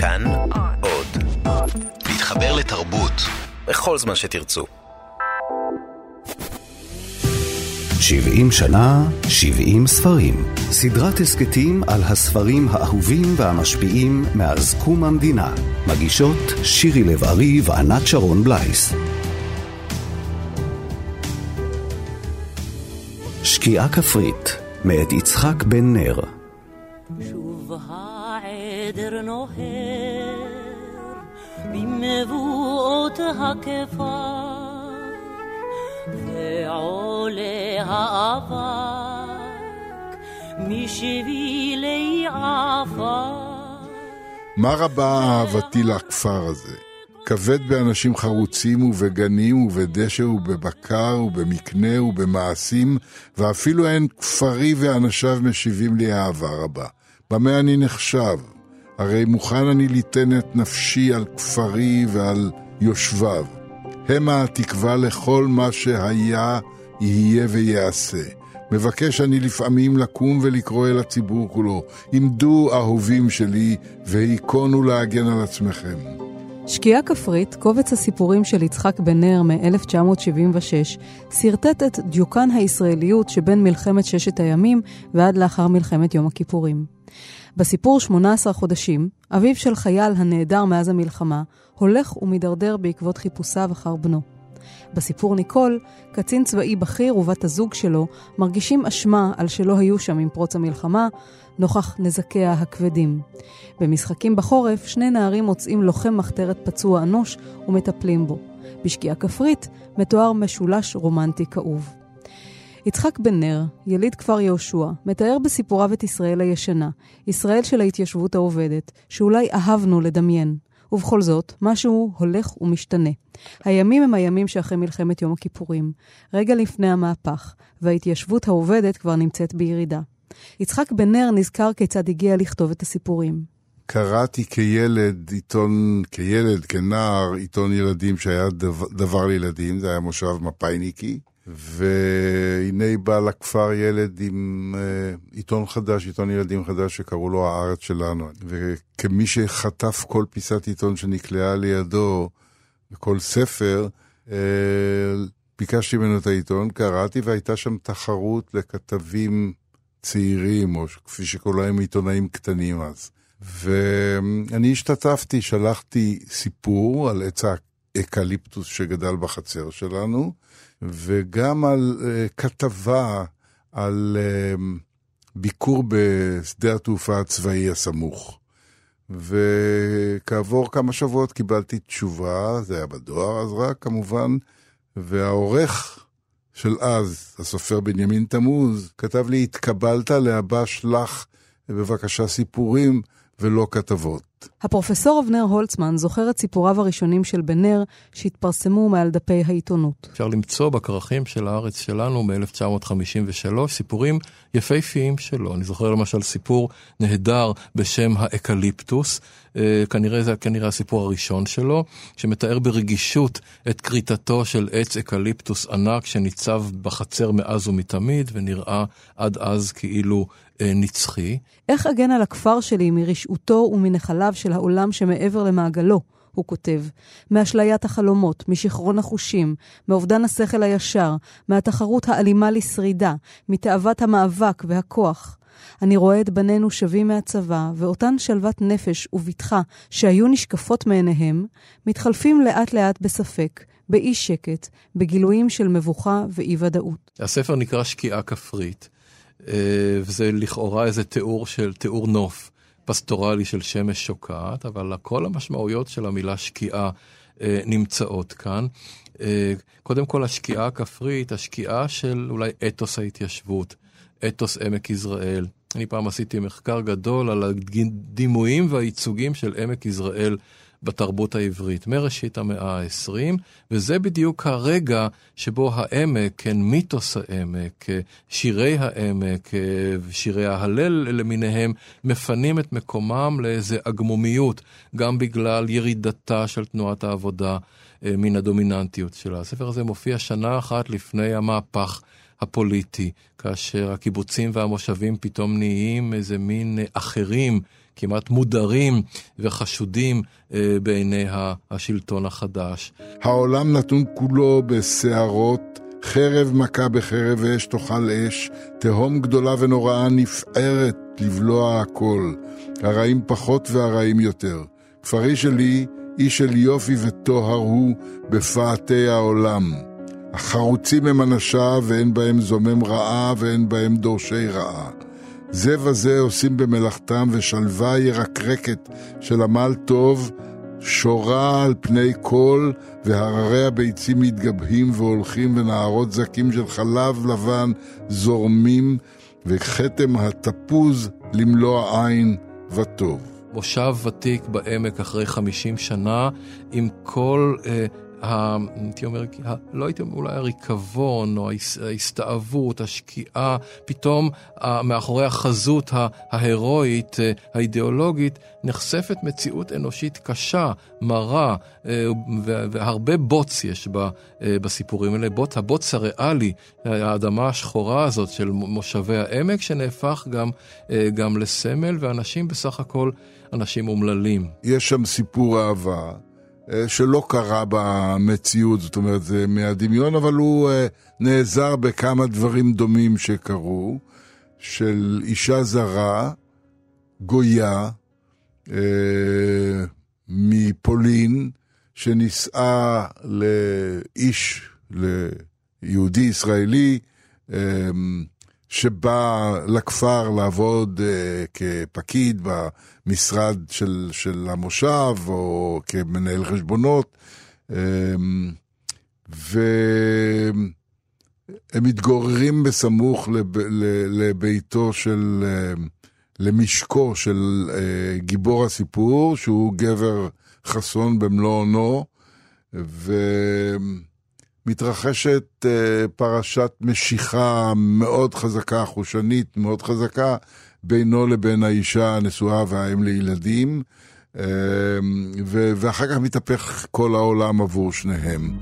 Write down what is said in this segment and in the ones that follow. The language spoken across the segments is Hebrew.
כאן עוד. להתחבר לתרבות בכל זמן שתרצו. 70 שנה, 70 ספרים. סדרת הסכתים על הספרים האהובים והמשפיעים מאז קום המדינה. מגישות שירי לב-ארי וענת שרון בלייס. שקיעה כפרית, מאת יצחק בן נר. העדר נוהר במבואות הכפר ועולה האבק משבילי עפר מה רבה אהבתי לכפר הזה? כבד באנשים חרוצים ובגנים ובדשא ובבקר ובמקנה ובמעשים, ואפילו אין כפרי ואנשיו משיבים לי אהבה רבה. במה אני נחשב? הרי מוכן אני ליתן את נפשי על כפרי ועל יושביו. המה התקווה לכל מה שהיה, יהיה ויעשה. מבקש אני לפעמים לקום ולקרוא אל הציבור כולו, עמדו אהובים שלי, והיכונו להגן על עצמכם. שקיעה כפרית, קובץ הסיפורים של יצחק בן נר מ-1976, שרטט את דיוקן הישראליות שבין מלחמת ששת הימים ועד לאחר מלחמת יום הכיפורים. בסיפור 18 חודשים, אביו של חייל הנעדר מאז המלחמה, הולך ומידרדר בעקבות חיפושיו אחר בנו. בסיפור ניקול, קצין צבאי בכיר ובת הזוג שלו מרגישים אשמה על שלא היו שם עם פרוץ המלחמה, נוכח נזקיה הכבדים. במשחקים בחורף, שני נערים מוצאים לוחם מחתרת פצוע אנוש ומטפלים בו. בשקיעה כפרית מתואר משולש רומנטי כאוב. יצחק בן נר, יליד כפר יהושע, מתאר בסיפוריו את ישראל הישנה, ישראל של ההתיישבות העובדת, שאולי אהבנו לדמיין. ובכל זאת, משהו הולך ומשתנה. הימים הם הימים שאחרי מלחמת יום הכיפורים, רגע לפני המהפך, וההתיישבות העובדת כבר נמצאת בירידה. יצחק בן נר נזכר כיצד הגיע לכתוב את הסיפורים. קראתי כילד עיתון, כילד, כנער, עיתון ילדים שהיה דבר, דבר לילדים, זה היה מושב מפאיניקי, והנה בא לכפר ילד עם uh, עיתון חדש, עיתון ילדים חדש שקראו לו הארץ שלנו. וכמי שחטף כל פיסת עיתון שנקלעה לידו, וכל ספר, uh, ביקשתי ממנו את העיתון, קראתי והייתה שם תחרות לכתבים צעירים, או כפי שקוראים להם עיתונאים קטנים אז. ואני השתתפתי, שלחתי סיפור על עץ האקליפטוס שגדל בחצר שלנו, וגם על אה, כתבה על אה, ביקור בשדה התעופה הצבאי הסמוך. וכעבור כמה שבועות קיבלתי תשובה, זה היה בדואר אז רק כמובן, והעורך של אז, הסופר בנימין תמוז, כתב לי, התקבלת להבא שלח בבקשה סיפורים ולא כתבות. הפרופסור אבנר הולצמן זוכר את סיפוריו הראשונים של בן נר שהתפרסמו מעל דפי העיתונות. אפשר למצוא בכרכים של הארץ שלנו מ-1953 סיפורים יפהפיים שלו. אני זוכר למשל סיפור נהדר בשם האקליפטוס, כנראה זה כנראה הסיפור הראשון שלו, שמתאר ברגישות את כריתתו של עץ אקליפטוס ענק שניצב בחצר מאז ומתמיד ונראה עד אז כאילו נצחי. איך אגן על הכפר שלי מרשעותו ומנחליו של העולם שמעבר למעגלו? הוא כותב, מאשליית החלומות, משיכרון החושים, מאובדן השכל הישר, מהתחרות האלימה לשרידה, מתאוות המאבק והכוח. אני רואה את בנינו שבים מהצבא, ואותן שלוות נפש ובטחה שהיו נשקפות מעיניהם, מתחלפים לאט לאט בספק, באי שקט, בגילויים של מבוכה ואי-ודאות. הספר נקרא שקיעה כפרית, וזה לכאורה איזה תיאור של, תיאור נוף. פסטורלי של שמש שוקעת, אבל כל המשמעויות של המילה שקיעה אה, נמצאות כאן. אה, קודם כל השקיעה הכפרית, השקיעה של אולי אתוס ההתיישבות, אתוס עמק יזרעאל. אני פעם עשיתי מחקר גדול על הדימויים והייצוגים של עמק יזרעאל בתרבות העברית, מראשית המאה ה-20, וזה בדיוק הרגע שבו העמק, כן, מיתוס העמק, שירי העמק, שירי ההלל למיניהם, מפנים את מקומם לאיזה אגמומיות, גם בגלל ירידתה של תנועת העבודה מן הדומיננטיות שלה. הספר הזה מופיע שנה אחת לפני המהפך. הפוליטי, כאשר הקיבוצים והמושבים פתאום נהיים איזה מין אחרים כמעט מודרים וחשודים בעיני השלטון החדש. העולם נתון כולו בסערות. חרב מכה בחרב ואש תאכל אש, תהום גדולה ונוראה נפערת לבלוע הכל, הרעים פחות והרעים יותר. כפרי שלי, איש של יופי וטוהר הוא בפאתי העולם. החרוצים הם אנשיו, ואין בהם זומם רעה, ואין בהם דורשי רעה. זה וזה עושים במלאכתם, ושלווה ירקרקת של עמל טוב, שורה על פני כל, והררי הביצים מתגבהים והולכים, ונערות זקים של חלב לבן זורמים, וכתם התפוז למלוא עין וטוב. מושב ותיק בעמק אחרי 50 שנה, עם כל... אה, הייתי אומר, לא הייתי אומר, אולי הריקבון או ההסתאבות, השקיעה, פתאום מאחורי החזות ההירואית, אה, האידיאולוגית, נחשפת מציאות אנושית קשה, מרה, אה, והרבה בוץ יש אה, בסיפורים האלה. בוץ, הבוץ הריאלי, האדמה השחורה הזאת של מושבי העמק, שנהפך גם, גם לסמל, ואנשים בסך הכל אנשים אומללים. יש שם סיפור אהבה. אה, שלא קרה במציאות, זאת אומרת, זה מהדמיון, אבל הוא אה, נעזר בכמה דברים דומים שקרו, של אישה זרה, גויה, אה, מפולין, שנישאה לאיש, ליהודי ישראלי, שבא לכפר לעבוד uh, כפקיד במשרד של, של המושב או כמנהל חשבונות, um, והם מתגוררים בסמוך לב, לביתו של, uh, למשקו של uh, גיבור הסיפור, שהוא גבר חסון במלוא ו... מתרחשת uh, פרשת משיכה מאוד חזקה, חושנית מאוד חזקה, בינו לבין האישה הנשואה והאם לילדים, uh, ו- ואחר כך מתהפך כל העולם עבור שניהם.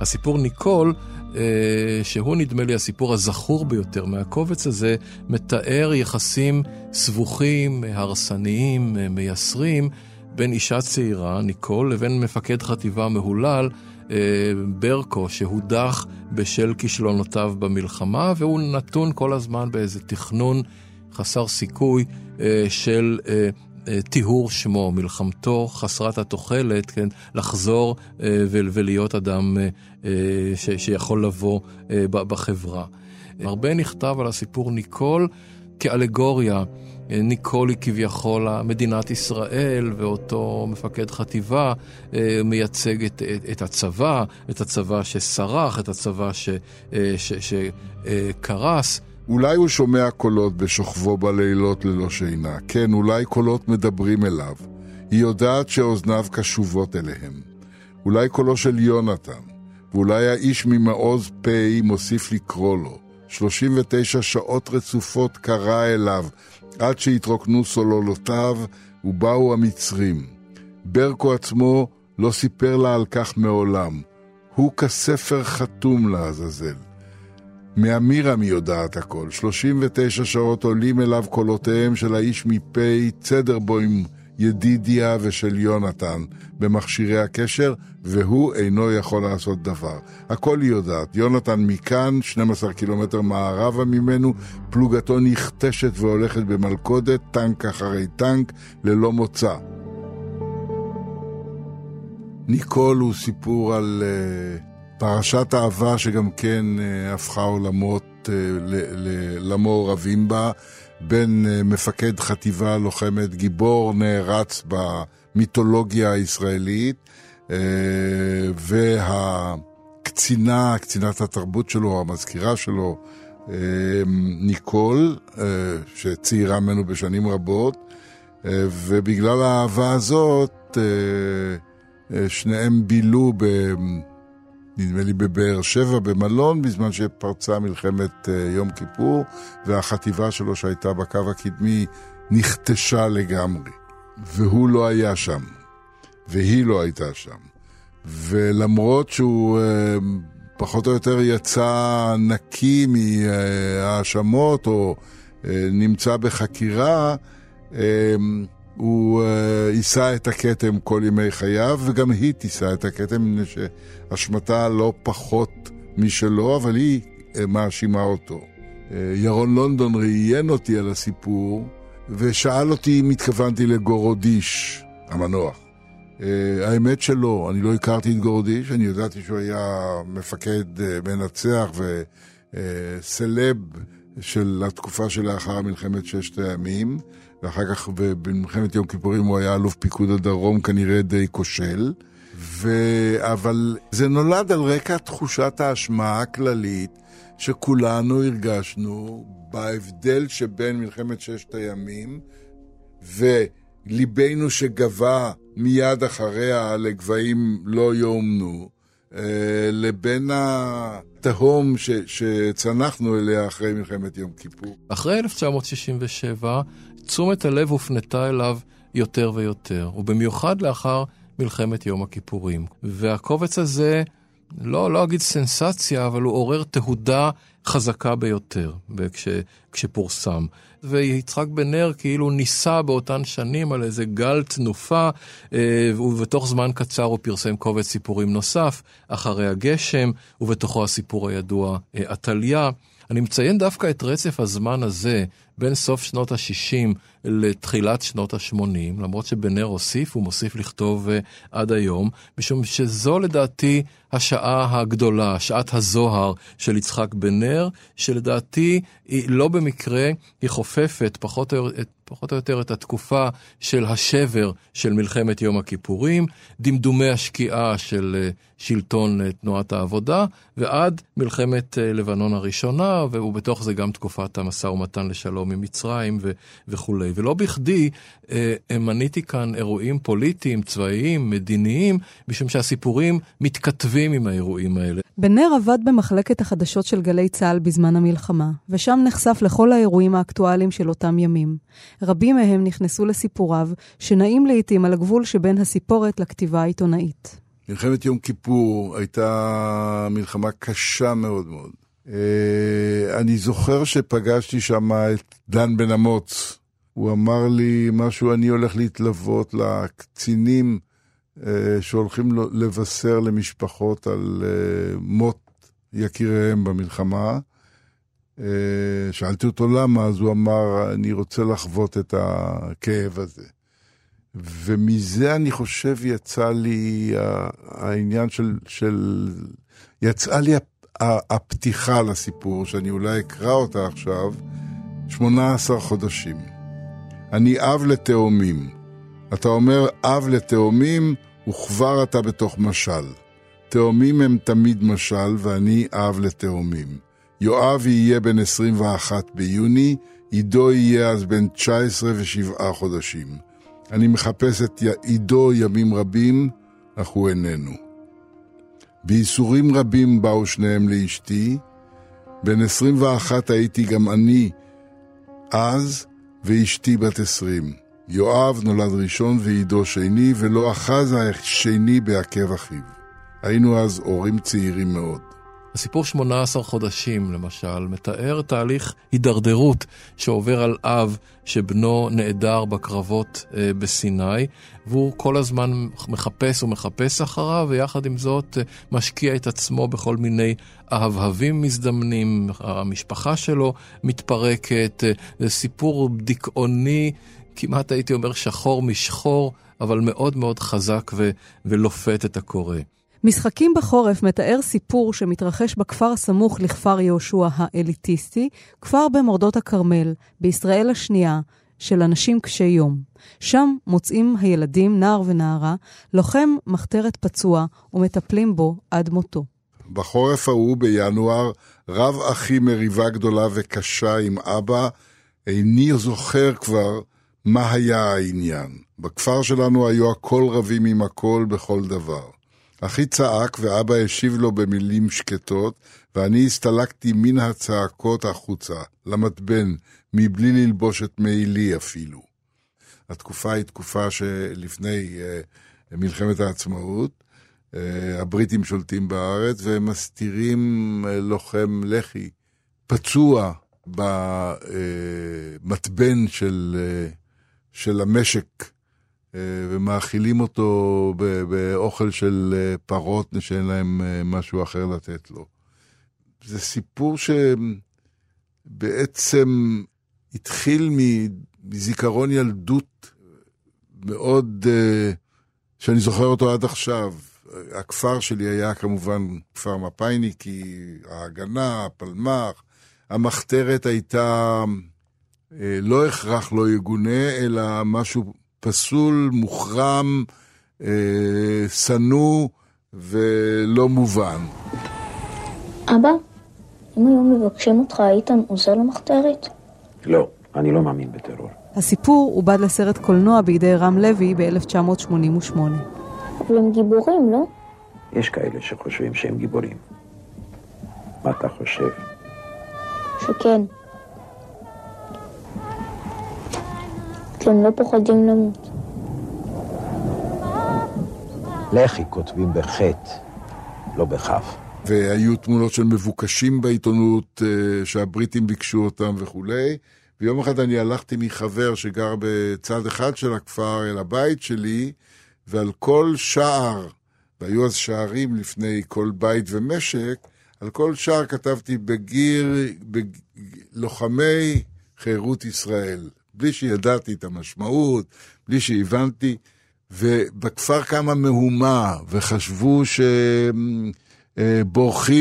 הסיפור ניקול, אה, שהוא נדמה לי הסיפור הזכור ביותר מהקובץ הזה, מתאר יחסים סבוכים, הרסניים, מייסרים. בין אישה צעירה, ניקול, לבין מפקד חטיבה מהולל, אה, ברקו, שהודח בשל כישלונותיו במלחמה, והוא נתון כל הזמן באיזה תכנון חסר סיכוי אה, של אה, טיהור שמו, מלחמתו חסרת התוחלת, כן, לחזור ולהיות אדם שיכול לבוא בחברה. הרבה נכתב על הסיפור ניקול כאלגוריה. ניקולי כביכול מדינת ישראל ואותו מפקד חטיבה אה, מייצג את, את, את הצבא, את הצבא שסרח, את הצבא שקרס. אולי הוא שומע קולות בשוכבו בלילות ללא שינה. כן, אולי קולות מדברים אליו. היא יודעת שאוזניו קשובות אליהם. אולי קולו של יונתן, ואולי האיש ממעוז פ' מוסיף לקרוא לו. 39 שעות רצופות קרא אליו, עד שהתרוקנו סוללותיו ובאו המצרים. ברקו עצמו לא סיפר לה על כך מעולם. הוא כספר חתום לעזאזל. מאמירם היא יודעת הכל. 39 שעות עולים אליו קולותיהם של האיש מפי צדרבוים ידידיה ושל יונתן במכשירי הקשר, והוא אינו יכול לעשות דבר. הכל היא יודעת. יונתן מכאן, 12 קילומטר מערבה ממנו, פלוגתו נכתשת והולכת במלכודת, טנק אחרי טנק, ללא מוצא. ניקול הוא סיפור על uh, פרשת אהבה שגם כן uh, הפכה עולמות uh, למעורבים בה. בין אה, מפקד חטיבה לוחמת גיבור נערץ במיתולוגיה הישראלית, אה, והקצינה, קצינת התרבות שלו, המזכירה שלו, אה, ניקול, שצעירה ממנו בשנים רבות, ובגלל האהבה הזאת, שניהם בילו ב... נדמה לי בבאר שבע במלון, בזמן שפרצה מלחמת אה, יום כיפור, והחטיבה שלו שהייתה בקו הקדמי נכתשה לגמרי. והוא לא היה שם, והיא לא הייתה שם. ולמרות שהוא uh, פחות או יותר יצא נקי מהאשמות או אה, נמצא בחקירה, אה, הוא אה, יישא את הכתם כל ימי חייו, וגם היא תישא את הכתם, מפני שאשמתה לא פחות משלו, אבל היא מאשימה אותו. ירון לונדון ראיין אותי על הסיפור, ושאל אותי אם התכוונתי לגורודיש, המנוח. האמת שלא, אני לא הכרתי את גורודיש, אני ידעתי שהוא היה מפקד מנצח וסלב של התקופה שלאחר מלחמת ששת הימים, ואחר כך במלחמת יום כיפורים הוא היה אלוף פיקוד הדרום, כנראה די כושל. ו... אבל זה נולד על רקע תחושת האשמה הכללית שכולנו הרגשנו בהבדל שבין מלחמת ששת הימים וליבנו שגבה מיד אחריה לגבהים לא יאומנו, אה, לבין התהום ש, שצנחנו אליה אחרי מלחמת יום כיפור. אחרי 1967, תשומת הלב הופנתה אליו יותר ויותר, ובמיוחד לאחר מלחמת יום הכיפורים. והקובץ הזה, לא, לא אגיד סנסציה, אבל הוא עורר תהודה חזקה ביותר כש, כשפורסם. ויצחק בן נר כאילו ניסה באותן שנים על איזה גל תנופה, אה, ובתוך זמן קצר הוא פרסם קובץ סיפורים נוסף, אחרי הגשם, ובתוכו הסיפור הידוע אה, עתליה. אני מציין דווקא את רצף הזמן הזה, בין סוף שנות ה-60 לתחילת שנות ה-80, למרות שבנר הוסיף, הוא מוסיף לכתוב uh, עד היום, משום שזו לדעתי השעה הגדולה, שעת הזוהר של יצחק בנר, שלדעתי היא לא במקרה, היא חופפת פחות או, פחות או יותר את התקופה של השבר של מלחמת יום הכיפורים, דמדומי השקיעה של uh, שלטון uh, תנועת העבודה, ועד מלחמת לבנון הראשונה, ובתוך זה גם תקופת המשא ומתן לשלום עם מצרים ו- וכולי. ולא בכדי אה, מניתי כאן אירועים פוליטיים, צבאיים, מדיניים, משום שהסיפורים מתכתבים עם האירועים האלה. בנר עבד במחלקת החדשות של גלי צה"ל בזמן המלחמה, ושם נחשף לכל האירועים האקטואליים של אותם ימים. רבים מהם נכנסו לסיפוריו, שנעים לעיתים על הגבול שבין הסיפורת לכתיבה העיתונאית. מלחמת יום כיפור הייתה מלחמה קשה מאוד מאוד. אה, אני זוכר שפגשתי שם את דן בן אמוץ. הוא אמר לי משהו, אני הולך להתלוות לקצינים אה, שהולכים לבשר למשפחות על אה, מות יקיריהם במלחמה. שאלתי אותו למה, אז הוא אמר, אני רוצה לחוות את הכאב הזה. ומזה אני חושב יצא לי העניין של, של יצאה לי הפתיחה לסיפור, שאני אולי אקרא אותה עכשיו, 18 חודשים. אני אב לתאומים. אתה אומר אב לתאומים, וכבר אתה בתוך משל. תאומים הם תמיד משל, ואני אב לתאומים. יואב יהיה בן 21 ביוני, עידו יהיה אז בן 19 ושבעה חודשים. אני מחפש את עידו ימים רבים, אך הוא איננו. בייסורים רבים באו שניהם לאשתי. בן 21 הייתי גם אני אז, ואשתי בת 20. יואב נולד ראשון ועידו שני, ולא אחז השני בעקב אחיו. היינו אז הורים צעירים מאוד. הסיפור 18 חודשים, למשל, מתאר תהליך הידרדרות שעובר על אב שבנו נעדר בקרבות אה, בסיני, והוא כל הזמן מחפש ומחפש אחריו, ויחד עם זאת אה, משקיע את עצמו בכל מיני אהבהבים מזדמנים, המשפחה שלו מתפרקת, אה, זה סיפור דיכאוני, כמעט הייתי אומר שחור משחור, אבל מאוד מאוד חזק ו- ולופת את הקורא. משחקים בחורף מתאר סיפור שמתרחש בכפר הסמוך לכפר יהושע האליטיסטי, כפר במורדות הכרמל, בישראל השנייה, של אנשים קשי יום. שם מוצאים הילדים, נער ונערה, לוחם מחתרת פצוע ומטפלים בו עד מותו. בחורף ההוא בינואר רב אחי מריבה גדולה וקשה עם אבא, איני זוכר כבר מה היה העניין. בכפר שלנו היו הכל רבים עם הכל בכל דבר. אחי צעק ואבא השיב לו במילים שקטות, ואני הסתלקתי מן הצעקות החוצה, למתבן, מבלי ללבוש את מעילי אפילו. התקופה היא תקופה שלפני uh, מלחמת העצמאות. אה, הבריטים שולטים בארץ, והם מסתירים אה, לוחם לח"י פצוע במתבן של, של המשק, ומאכילים אותו באוכל של פרות שאין להם משהו אחר לתת לו. זה סיפור שבעצם התחיל מזיכרון ילדות מאוד, שאני זוכר אותו עד עכשיו. הכפר שלי היה כמובן כפר מפא"יניקי, ההגנה, הפלמ"ח. המחתרת הייתה אה, לא הכרח לא יגונה, אלא משהו פסול, מוחרם, אה, שנוא ולא מובן. אבא, אם היו מבקשים אותך, היית עוזר למחתרת? לא, אני לא מאמין בטרור. הסיפור עובד לסרט קולנוע בידי רם לוי ב-1988. אבל הם גיבורים, לא? יש כאלה שחושבים שהם גיבורים. מה אתה חושב? שכן. הם לא פוחדים למות. לכי כותבים בחטא, לא בכף. והיו תמונות של מבוקשים בעיתונות אה, שהבריטים ביקשו אותם וכולי. ויום אחד אני הלכתי מחבר שגר בצד אחד של הכפר אל הבית שלי, ועל כל שער, והיו אז שערים לפני כל בית ומשק, על כל שער כתבתי בגיר, בג... לוחמי חירות ישראל. בלי שידעתי את המשמעות, בלי שהבנתי. ובכפר קמה מהומה, וחשבו ש... אה,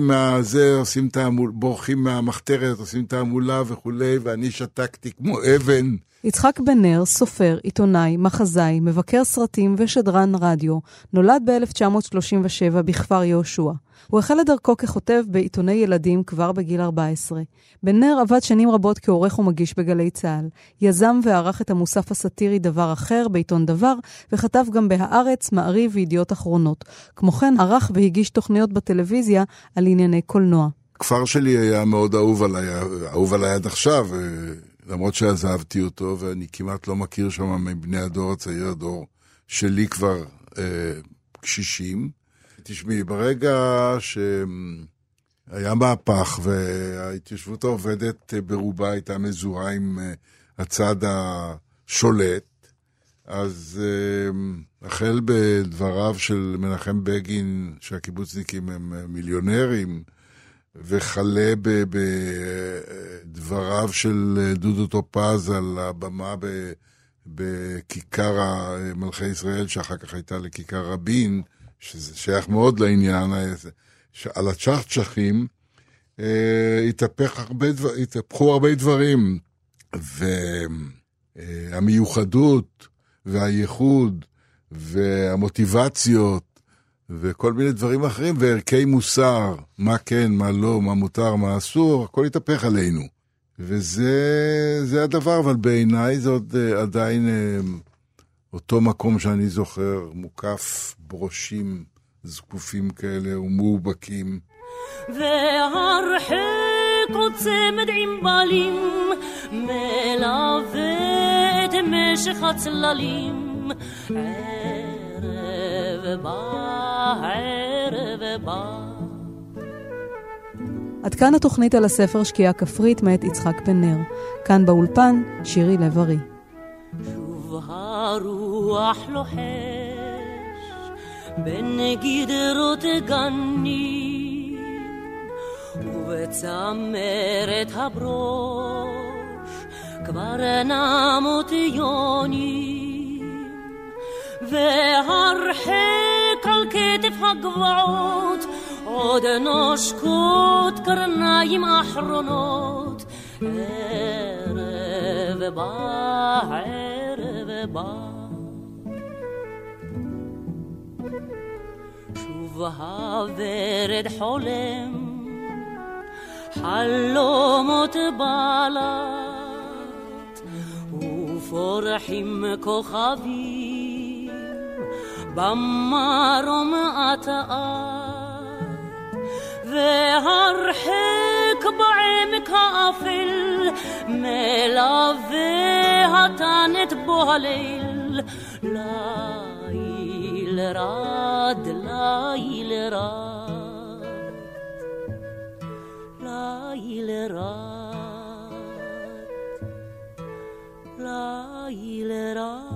מהזה, עושים תעמול, בורחים מהמחתרת, עושים תעמולה וכולי, ואני שתקתי כמו אבן. יצחק בן נר, סופר, עיתונאי, מחזאי, מבקר סרטים ושדרן רדיו, נולד ב-1937 בכפר יהושע. הוא החל את דרכו ככותב בעיתוני ילדים כבר בגיל 14. בן נר עבד שנים רבות כעורך ומגיש בגלי צה"ל. יזם וערך את המוסף הסאטירי דבר אחר בעיתון דבר, וכתב גם בהארץ, מעריב וידיעות אחרונות. כמו כן, ערך והגיש תוכניות בטלוויזיה על ענייני קולנוע. הכפר שלי היה מאוד אהוב עליי, אהוב עליי עד עכשיו, אה, למרות שעזבתי אותו, ואני כמעט לא מכיר שם מבני הדור הצעיר, הדור שלי כבר אה, קשישים. תשמעי, ברגע שהיה מהפך וההתיישבות העובדת ברובה הייתה מזוהה עם אה, הצד השולט, אז אה, החל בדבריו של מנחם בגין, שהקיבוצניקים הם אה, מיליונרים, וכלה בדבריו של דודו טופז על הבמה בכיכר מלכי ישראל, שאחר כך הייתה לכיכר רבין, שזה שייך מאוד לעניין, על הצ'חצ'חים, אה, התהפכו הרבה דברים, והמיוחדות והייחוד והמוטיבציות וכל מיני דברים אחרים, וערכי מוסר, מה כן, מה לא, מה מותר, מה אסור, הכל התהפך עלינו. וזה הדבר, אבל בעיניי זה עוד אה, עדיין אה, אותו מקום שאני זוכר, מוקף ברושים זקופים כאלה ומאובקים. והרחק עוד צמד ענבלים, מלווה את משך הצללים. ערב בא, ערב בא. עד כאן התוכנית על הספר שקיעה כפרית מאת יצחק בן נר. כאן באולפן, שירי לב-ארי. ובצמרת הברוש כבר נמות יונים והרחק על כתף הגבעות עוד נושקות קרניים אחרונות ערב בא בא. שוב הוורד חולם, חלומות בלט, ופורחים כוכבים במרום אט-אט, ذهر حكب عمكافل ملا هتانت بها ليل لا يلراد لا يلراد لا يلراد لا يلراد